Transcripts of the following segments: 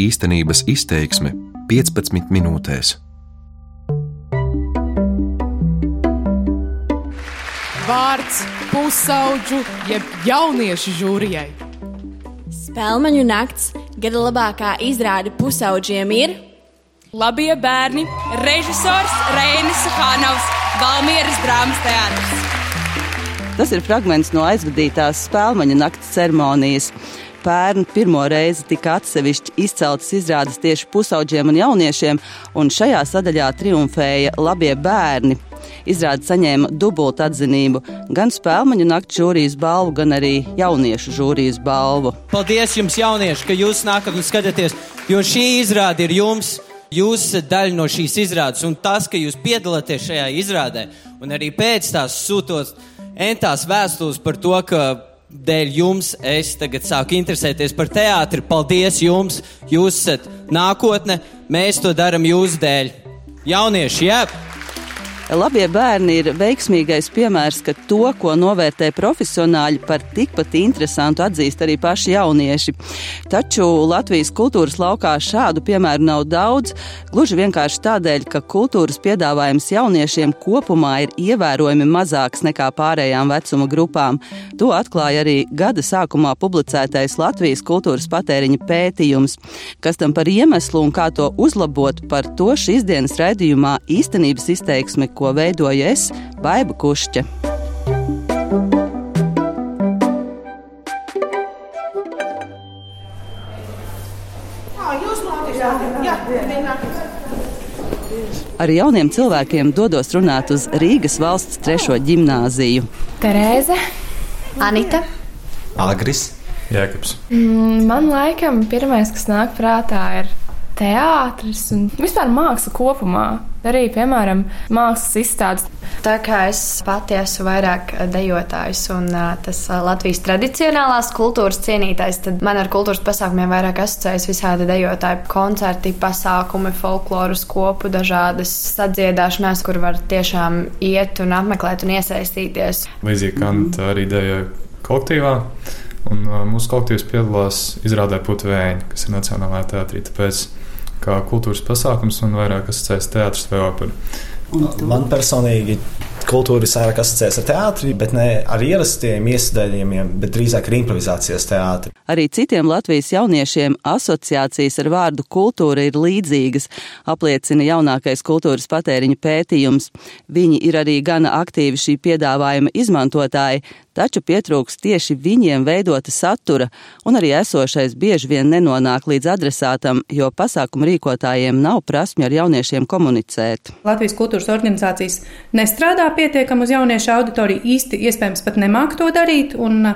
Īstenības izteiksme 15 minūtēs. Vārds pusauģu jeb jauniešu žūrijai. Spēlmaņu nakts gada labākā izrāde pusauģiem ir Labie bērni, režisors Reinis Hānavs, Valmieras drāmas teātris. Tas ir fragments no aizvadītās spēļu nakts ceremonijas. Pērn pirmo reizi tika atsevišķi izceltas izrādes tieši pusauģiem un jauniešiem, un šajā sadaļā triumfēja labie bērni. Izrāde saņēma dubultu atzinību, gan spēļu nakts žūrijas balvu, gan arī jauniešu žūrijas balvu. Paldies jums, jaunieši, ka jūs nākat un skatāties, jo šī izrāde ir jums. Jūs esat daļa no šīs izrādes, un tas, ka jūs piedalāties šajā izrādē, un arī pēc tās sūtot entās vēstules par to, ka dēļ jums es tagad sāku interesēties par teātri. Paldies jums! Jūs esat nākotne, mēs to darām jūsu dēļ. Jaunieši, jā! Labie bērni ir veiksmīgais piemērs, ka to, ko novērtē profesionāļi, par tikpat interesantu atzīst arī paši jaunieši. Taču Latvijas kultūras laukā šādu piemēru nav daudz, gluži vienkārši tādēļ, ka kultūras piedāvājums jauniešiem kopumā ir ievērojami mazāks nekā pārējām vecuma grupām. To atklāja arī gada sākumā publicētais Latvijas kultūras patēriņa pētījums. Kas tam par iemeslu un kā to uzlabot, par to šīs dienas raidījumā īstenības izteiksme ko veidoju es, Baiba Kušķa. Ar jauniem cilvēkiem dodos runāt uz Rīgas valsts trešo ģimnāziju. Terēze, Anita, Agris, Jēkabs. Mm, man laikam pirmais, kas nāk prātā, ir teātris un vispār māksla kopumā. Arī, piemēram, mākslas izstādes. Tā kā es pati esmu vairāk dejotājs un tas Latvijas tradicionālās kultūras cienītājs, tad man ar kultūras pasākumiem vairāk asociējas visādi dejotāji koncerti, pasākumi, folkloras kopu, dažādas sadziedāšanās, kur var tiešām iet un apmeklēt un iesaistīties. Līdzīgi kā arī dejoja kolektīvā. Un, uh, mūsu kolektīvs piedalās izrādē Putvēņa, kas ir Nacionālajā teātrī. Tāpēc kā kultūras pasākums un vairāk asociēts teātris vai opera. Man personīgi kultūra ir vairāk asociēta ar teātri, bet ne ar ierastiem iestrādājumiem, bet drīzāk ar improvizācijas teātri. Arī citiem Latvijas jauniešiem asociācijas ar vārdu kultūra ir līdzīgas, apliecina jaunākais kultūras patēriņa pētījums. Viņi ir arī gana aktīvi šī piedāvājuma izmantotāji, taču pietrūks tieši viņiem veidota satura, un arī esošais bieži vien nenonāk līdz adresātam, jo pasākumu rīkotājiem nav prasmju ar jauniešiem komunicēt. Latvijas kultūras organizācijas nestrādā pietiekami uz jauniešu auditoriju, īsti iespējams pat nemāk to darīt. Un,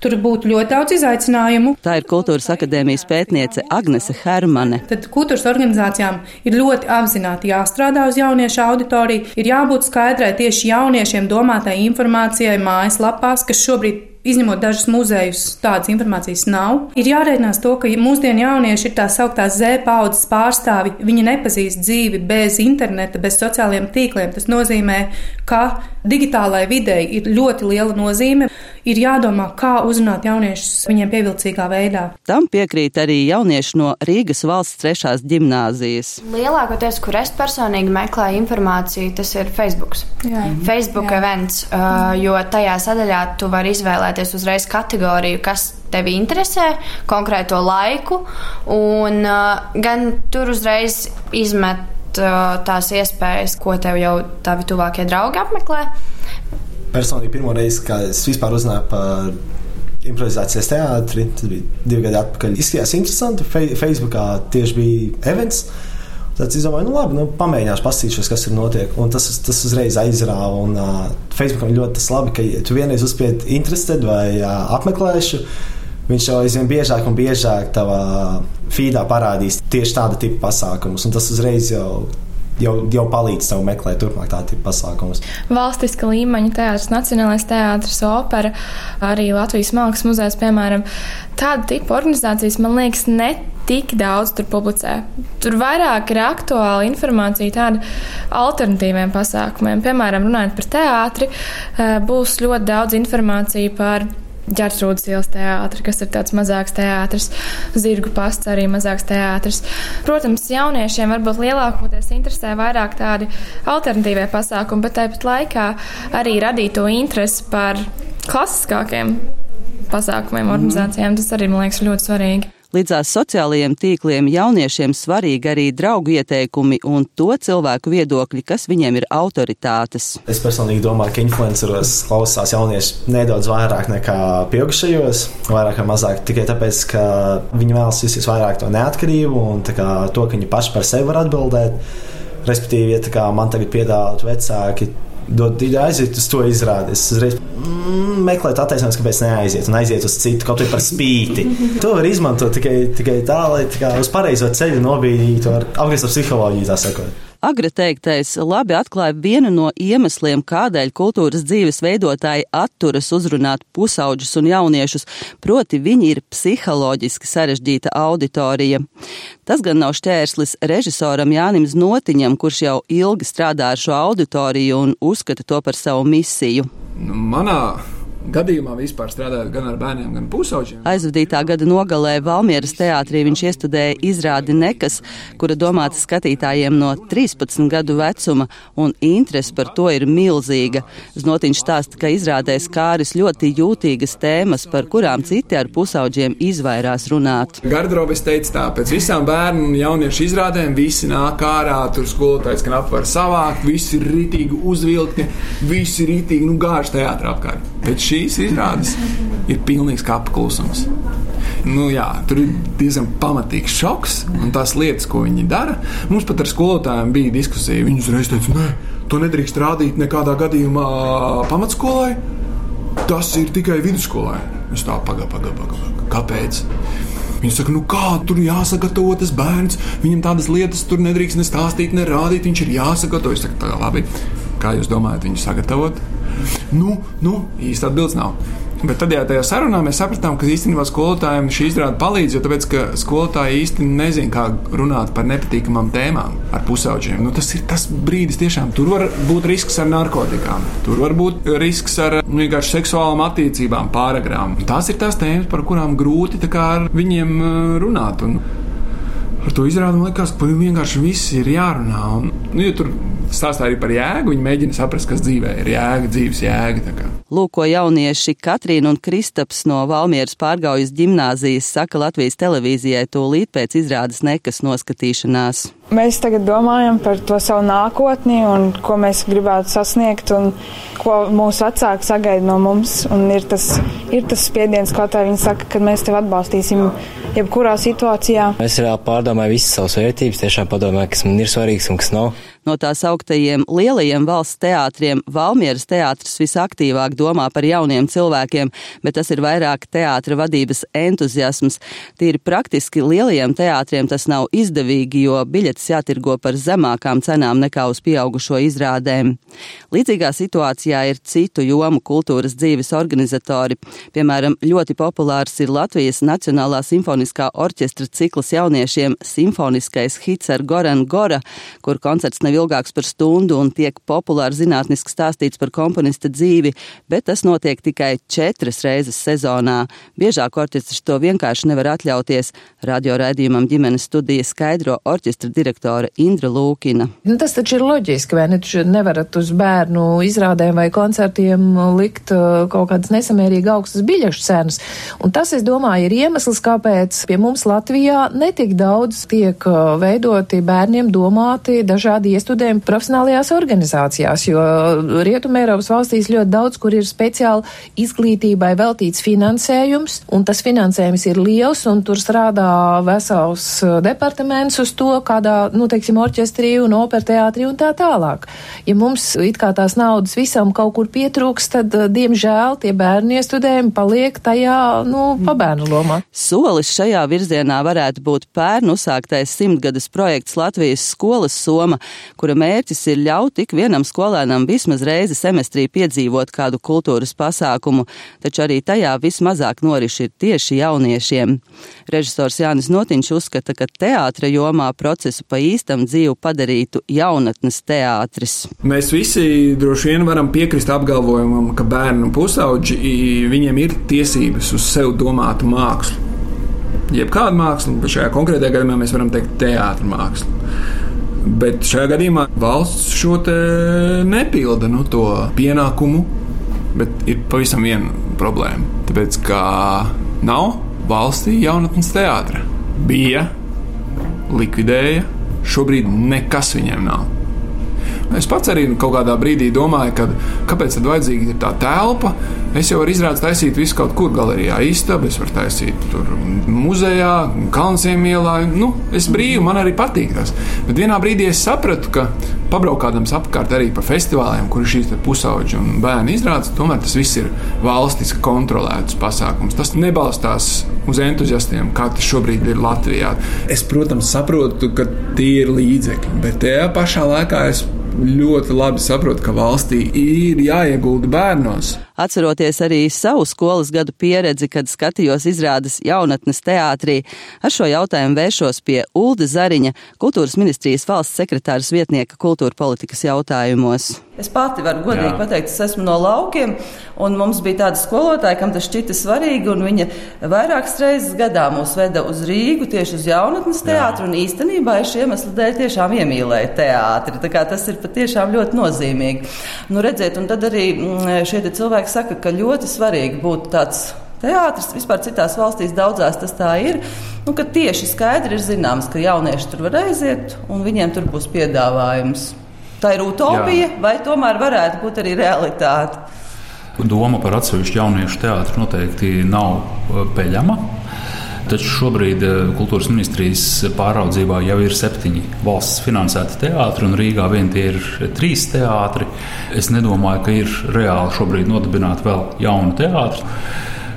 Tur būtu ļoti daudz izaicinājumu. Tā ir Kultūras akadēmijas pētniece Agnese Hermane. Tad kultūras organizācijām ir ļoti apzināti jāstrādā uz jauniešu auditoriju, ir jābūt skaidrai tieši jauniešiem domātai informācijai mājaslapās, kas šobrīd izņemot dažus muzejus, tādas informācijas nav. Ir jārēķinās to, ka mūsdienu jaunieši ir tā sauktā Z paudzes pārstāvi. Viņi nepazīst dzīvi bez interneta, bez sociālajiem tīkliem. Tas nozīmē, ka digitālai videi ir ļoti liela nozīme. Ir jādomā, kā uzrunāt jauniešus viņiem pievilcīgā veidā. Tam piekrīt arī jaunieši no Rīgas valsts trešās ģimnāzijas. Lielākoties, kur es personīgi meklēju informāciju, tas ir Facebook. Jā. Facebook Jā. events, jo tajā sadaļā tu vari izvēlēties uzreiz kategoriju, kas tevi interesē, konkrēto laiku, un uh, gan tur uzreiz izmet uh, tās iespējas, ko tev jau tavi tuvākie draugi apmeklē personīgi pirmo reizi, kad es vispār uzzināju par improvizācijas teātri, tas bija divi gadi atpakaļ. Izskatījās interesanti. Facebookā tieši bija events. Tad es domāju, nu labi, nu, pamēģināšu paskatīšos, kas tur notiek. Un tas, tas uzreiz aizrāva. Un uh, Facebookam ļoti tas labi, ka tu vienreiz uzspied interesēt vai uh, apmeklēšu. Viņš jau aizvien biežāk un biežāk tavā feedā parādīs tieši tāda tipa pasākumus. Un tas uzreiz jau jau, jau palīdz tev meklēt turpmāk tādu pasākumus. Valstiska līmeņa teātris, Nacionālais teātris, opera, arī Latvijas Mākslas muzejs, piemēram, tāda tipa organizācijas, man liekas, ne tik daudz tur publicē. Tur vairāk ir aktuāla informācija tāda alternatīviem pasākumiem. Piemēram, runājot par teātri, eh, būs ļoti daudz informācija par ģērtrūdas ielas teātris, kas ir tāds mazāks teātris, zirgu pasts arī mazāks teātris. Protams, jauniešiem varbūt lielākoties interesē vairāk tādi alternatīvie pasākumi, bet tāpat laikā arī radīt to interesi par klasiskākiem pasākumiem, Mhm. organizācijām. Tas arī man liekas ļoti svarīgi. Līdzās sociālajiem tīkliem jauniešiem svarīgi arī draugu ieteikumi un to cilvēku viedokļi, kas viņiem ir autoritātes. Es personīgi domāju, ka influenceros klausās jaunieši nedaudz vairāk nekā pieaugušajos, vairāk vai mazāk tikai tāpēc, ka viņi vēlas justies vairāk to neatkarību un to, ka viņi paši par sevi var atbildēt. Respektīvi, ja man tagad piedāvātu vecāki. Dod aiziet uz to izrādi. Es uzreiz mm, meklēju attaisnojumus, kāpēc neaiziet, un aiziet uz citu, kaut vai par spīti. To var izmantot tikai, tikai tā, lai tā kā, uz pareizo ceļu nobīdītu ar apgāstu psiholoģiju, tā sakot. Agra teiktais labi atklāja vienu no iemesliem, kādēļ kultūras dzīves veidotāji atturas uzrunāt pusauģus un jauniešus, proti viņi ir psiholoģiski sarežģīta auditorija. Tas gan nav šķērslis režisoram Jānim Znotiņam, kurš jau ilgi strādā ar šo auditoriju un uzskata to par savu misiju. Manā gadījumā vispār strādājot gan ar bērniem, gan pusauģiem. Aizvadītā gada nogalē Valmieras teātrī viņš iestudēja izrādi Nekas, kura domāta skatītājiem no 13 gadu vecuma, un interese par to ir milzīga. Znotiņš stāsta, ka izrādē skāris ļoti jūtīgas tēmas, par kurām citi ar pusauģiem izvairās runāt. Garderobes teica tā, pēc visām bērnu un jauniešu izrādēm visi nāk ārā, tur skolotājs knapi var savākt, visi ir ritīgi uzvilkti, visi ir ritīgi, nu gāž teātrā apkārt. Pēc šīs izrādes ir pilnīgs kapa klusums. Nu, jā, tur ir diezgan pamatīgs šoks, un tās lietas, ko viņi dara. Mums pat ar skolotājiem bija diskusija. Viņi uzreiz teica, nē, to nedrīkst rādīt nekādā gadījumā pamatskolai. Tas ir tikai vidusskolai. Es tā pagaidu, pagaidu, pagaidu. Kāpēc? Viņi saka, nu kā tur jāsagatavo tas bērns. Viņam tādas lietas tur nedrīkst ne stāstīt, ne rādīt. Viņš ir jāsagatavo. Es saku, tā labi. Kā jūs domājat, viņu sagatavot? Nu, nu īsti atbildes nav. Bet tad, ja tajā sarunā mēs sapratām, ka īstenībā skolotājiem šī izrāde palīdz, jo tāpēc, skolotāji īsti nezina, kā runāt par nepatīkamām tēmām ar pusauģiem. Nu, tas ir tas brīdis, tiešām tur var būt risks ar narkotikām, tur var būt risks ar nu, vienkārši seksuālām attiecībām, pāragrām. Tās ir tās tēmas, par kurām grūti ar viņiem runāt. Un, Ar to izrādi man liekas, ka vienkārši viss ir jārunā. Un, nu, ja tur stāstā arī par jēgu, viņi mēģina saprast, kas dzīvē ir jēga, dzīves jēga. Lūk, ko jaunieši Katrīna un Kristaps no Valmieras pārgaujas ģimnāzijas saka Latvijas televīzijai tūlīt pēc izrādes nekas noskatīšanās. Mēs tagad domājam par to savu nākotni un ko mēs gribētu sasniegt un ko mūsu vecāki sagaida no mums. Un ir tas, ir tas spiediens, kaut kā viņi saka, ka mēs tevi atbalstīsim jebkurā situācijā. Es reāli pārdomāju visas savas vērtības, tiešām padomāju, kas man ir svarīgs un kas nav. No tās augtajiem lielajiem valsts teātriem Valmieras teātris visaktīvāk domā par jauniem cilvēkiem, bet tas ir vairāk teātra vadības entuziasms. Tīri praktiski lielajiem teātriem tas nav izdevīgi, jo biļetes jātirgo par zemākām cenām nekā uz pieaugušo izrādēm. Līdzīgā situācijā ir citu jomu kultūras dzīves organizatori. Piemēram, ļoti populārs ir Latvijas Nacionālā simfoniskā orķestra cikls jauniešiem Simfoniskais hits ar Goran Gora, kur koncerts nav ilgāks par stundu un tiek populāri zinātniski stāstīts par komponista dzīvi, bet tas notiek tikai četras reizes sezonā. Biežāk orķestrs to vienkārši nevar atļauties. Radio raidījumam ģimenes studija skaidro orķestra direktore Indra Lūkina. Nu, tas taču ir loģiski, vai ne? Taču nevarat uz bērnu izrādēm vai koncertiem likt uh, kaut kādas nesamērīgi augstas biļešu cenas. Un tas, es domāju, ir iemesls, kāpēc pie mums Latvijā netik daudz tiek uh, veidoti bērniem domāti dažādi iestudējumi profesionālajās organizācijās, jo Rietumē Eiropas valstīs ļoti daudz, kur ir speciāli izglītībai veltīts finansējums, un tas finansējums ir liels, un tur strādā vesels departaments uz to, kādā, nu, teiksim, orķestrī un operteātrī un tā tālāk. Ja mums it kā tās naudas visam kaut kur pietrūks, tad, diemžēl, tie bērnu iestudējumi paliek tajā, nu, pabērnu lomā. Solis šajā virzienā varētu būt pērn uzsāktais simtgades projekts Latvijas skolas soma, kura mērķis ir ļaut ik vienam skolēnam vismaz reizi semestrī piedzīvot kādu kultūras pasākumu, taču arī tajā vismazāk noriši ir tieši jauniešiem. Režisors Jānis Notiņš uzskata, ka teātra jomā procesu pa īstam dzīvu padarītu jaunatnes teātris. Mēs visi droši vien varam piekrist apgalvojumam, ka bērnu pusauģi viņiem ir tiesības uz sev domātu mākslu. Jebkāda māksla, bet šajā konkrētajā gadījumā mēs varam teikt teātris māksla. Bet šajā gadījumā valsts šo nepilda nu, to pienākumu, bet ir pavisam viena problēma. Tāpēc, ka nav valstī jaunatnes teātra. Bija, likvidēja, šobrīd nekas viņiem nav. Es pats arī kaut kādā brīdī domāju, ka, kāpēc tad vajadzīga tā telpa. Es jau varu izrādīt, taisīt visu kaut kur galerijā, istabā, es varu taisīt tur muzejā, Kalnsiem ielā. Nu, es brīvi, man arī patīk tas. Bet vienā brīdī es sapratu, ka pabraukādams apkārt arī pa festivāliem, kur ir šīs pusauģi un bērni izrādes, tomēr tas viss ir valstiski kontrolēts pasākums. Tas nebalstās uz entuziastiem, kā tas šobrīd ir Latvijā. Es, protams, saprotu, ka tie ir līdzekļi, bet tajā pašā laikā es ļoti labi saprotu, ka valstī ir jāiegulda bērnos. Atceroties arī savu skolas gadu pieredzi, kad skatījos izrādes jaunatnes teātrī, ar šo jautājumu vēršos pie Ulda Zariņa, kultūras ministrijas valsts sekretāras vietnieka kultūra politikas jautājumos. Es pati varu godīgi Jā. pateikt, es esmu no laukiem, un mums bija tāda skolotāja, kam tas šķita svarīgi, un viņa vairākas reizes gadā mūs veda uz Rīgu tieši uz jaunatnes teātru, un īstenībā es šiem iemeslu dēļ tiešām iemīlēju teātri. Tā kā tas ir patiešām ļoti nozīmīgi. Nu, redziet, un tad arī mm, šie cilvēki saka, ka ļoti svarīgi būtu tāds teātris. Vispār citās valstīs daudzās tas tā ir. Nu, tieši skaidri ir zināms, ka jaunieši tur var aiziet un viņiem tur būs piedāvājums. Tā ir utopija, Jā. vai tomēr varētu būt arī realitāte? Doma par atsevišķu jauniešu teātru noteikti nav uh, peļama. Taču šobrīd eh, kultūras ministrijas pāraudzībā jau ir septiņi valsts finansēti teātri, un Rīgā vien tie ir trīs teātri. Es nedomāju, ka ir reāli šobrīd nodibināt vēl jaunu teātru.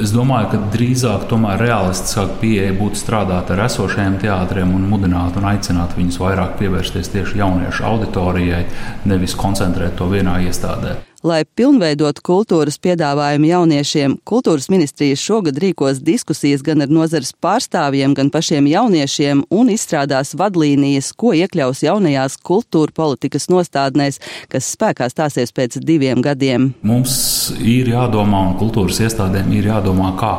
Es domāju, ka drīzāk tomēr realistiskāk pieeja būtu strādāt ar esošajiem teātriem un mudināt un aicināt viņus vairāk pievērsties tieši jauniešu auditorijai, nevis koncentrēt to vienā iestādē. Lai pilnveidotu kultūras piedāvājumu jauniešiem, kultūras ministrijas šogad rīkos diskusijas gan ar nozares pārstāvjiem, gan pašiem jauniešiem un izstrādās vadlīnijas, ko iekļaus jaunajās kultūra politikas nostādnēs, kas spēkā stāsies pēc diviem gadiem. Mums ir jādomā, un kultūras iestādēm ir jādomā, kā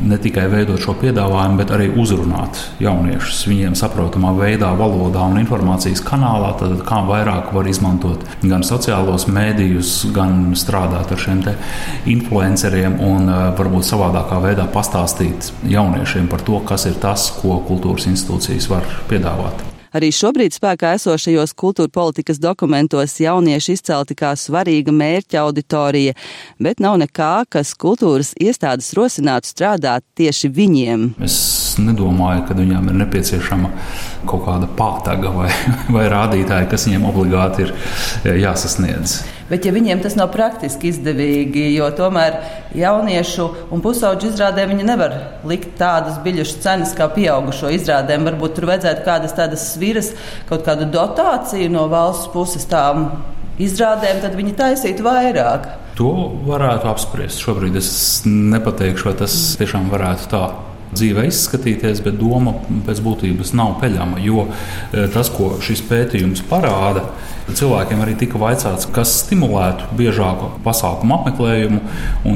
ne tikai veidot šo piedāvājumu, bet arī uzrunāt jauniešus viņiem saprotamā veidā, valodā un informācijas kanālā. Tad kā vairāk var izmantot gan sociālos mēdījus, gan strādāt ar šiem influenceriem un eh, varbūt savādākā veidā pastāstīt jauniešiem par to, kas ir tas, ko kultūras institūcijas var piedāvāt. Arī šobrīd spēkā esošajos kultūra politikas dokumentos jaunieši izcelti kā svarīga mērķa auditorija, bet nav nekā, kas kultūras iestādes rosinātu strādāt tieši viņiem. Es nedomāju, ka viņām ir nepieciešama kaut kāda pātaga vai, vai rādītāja, kas viņiem obligāti ir eh, jāsasniedz. Bet, ja viņiem tas nav praktiski izdevīgi, jo tomēr jauniešu un pusauģu izrādē viņi nevar likt tādas biļešu cenas kā pieaugušo izrādēm, varbūt tur vajadzētu kādas tādas sviras, kaut kādu dotāciju no valsts puses tām izrādēm, tad viņi taisītu vairāk. To varētu apspriest. Šobrīd es nepateikšu, vai tas tiešām varētu tā dzīvē izskatīties, bet doma pēc būtības nav peļama. Jo e, tas, ko šis pētījums parāda, cilvēkiem arī tika vaicāts, kas stimulētu biežāku pasākumu apmeklējumu.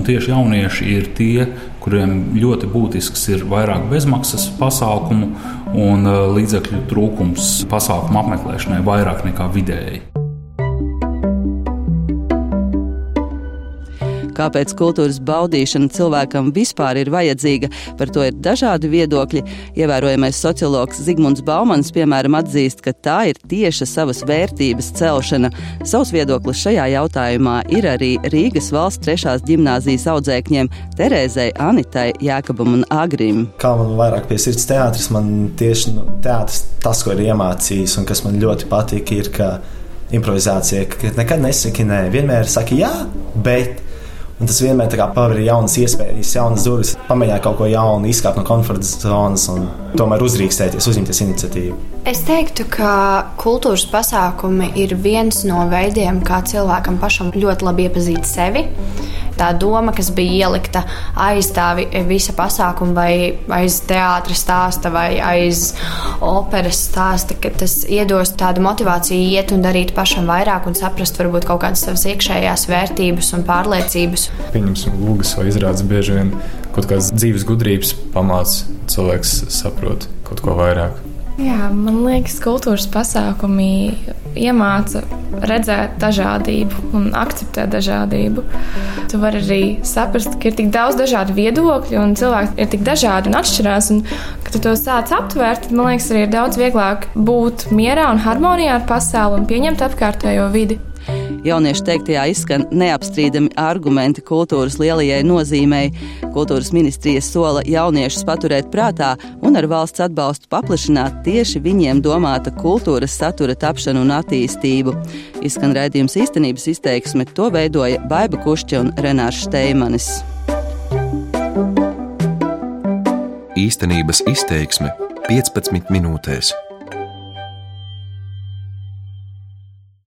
Tieši jaunieši ir tie, kuriem ļoti būtisks ir vairāk bezmaksas pasākumu un e, līdzekļu trūkums pasākumu apmeklēšanai vairāk nekā vidēji. Kāpēc kultūras baudīšana cilvēkam vispār ir vajadzīga, par to ir dažādi viedokļi. Ievērojamais sociologs Zigmunds Baumans, piemēram, atzīst, ka tā ir tieša savas vērtības celšana. Savs viedoklis šajā jautājumā ir arī Rīgas valsts trešās gimnāzijas audzēkņiem Terēzei, Anitai, Jākabam un Agrim. Kā man vairāk pie sirds teātris, man tieši nu, teātris tas, ko ir iemācījis un kas man ļoti patīk, ir, ka improvizācija, ka nekad nesaki nē, vienmēr saki jā, bet Un tas vienmēr paver jaunas iespējas, jaunas durvis, pamēģināt kaut ko jaunu, izkāpt no komforta zonas un tomēr uzrīkstēties, uzņemties iniciatīvu. Es teiktu, ka kultūras pasākumi ir viens no veidiem, kā cilvēkam pašam ļoti labi iepazīt sevi tā doma, kas bija ielikta aiz tā visa pasākuma, vai aiz teātris stāsta, vai aiz operas stāsta, ka tas iedos tādu motivāciju iet un darīt pašam vairāk un saprast varbūt kaut kādas savas iekšējās vērtības un pārliecības. Pieņemsim, lūgas vai izrādes bieži vien kaut kādas dzīves gudrības pamāca cilvēks saprot kaut ko vairāk. Jā, man liekas, kultūras pasākumi iemāca redzēt dažādību un akceptēt dažādību. Tu vari arī saprast, ka ir tik daudz dažādu viedokļu, un cilvēki ir tik dažādi un atšķirās. Un, kad tu to sāc aptvērt, tad man liekas, arī ir daudz vieglāk būt mierā un harmonijā ar pasauli un pieņemt apkārtējo vidi. Jauniešu teiktajā izskan neapstrīdami argumenti kultūras lielajai nozīmei. Kultūras ministrija sola jauniešus paturēt prātā un ar valsts atbalstu paplašināt tieši viņiem domāta kultūras satura tapšanu un attīstību. Izskan raidījums īstenības izteiksme, to veidoja Baiba Kušķa un Renārs Šteimanis. Īstenības izteiksme 15 minūtēs.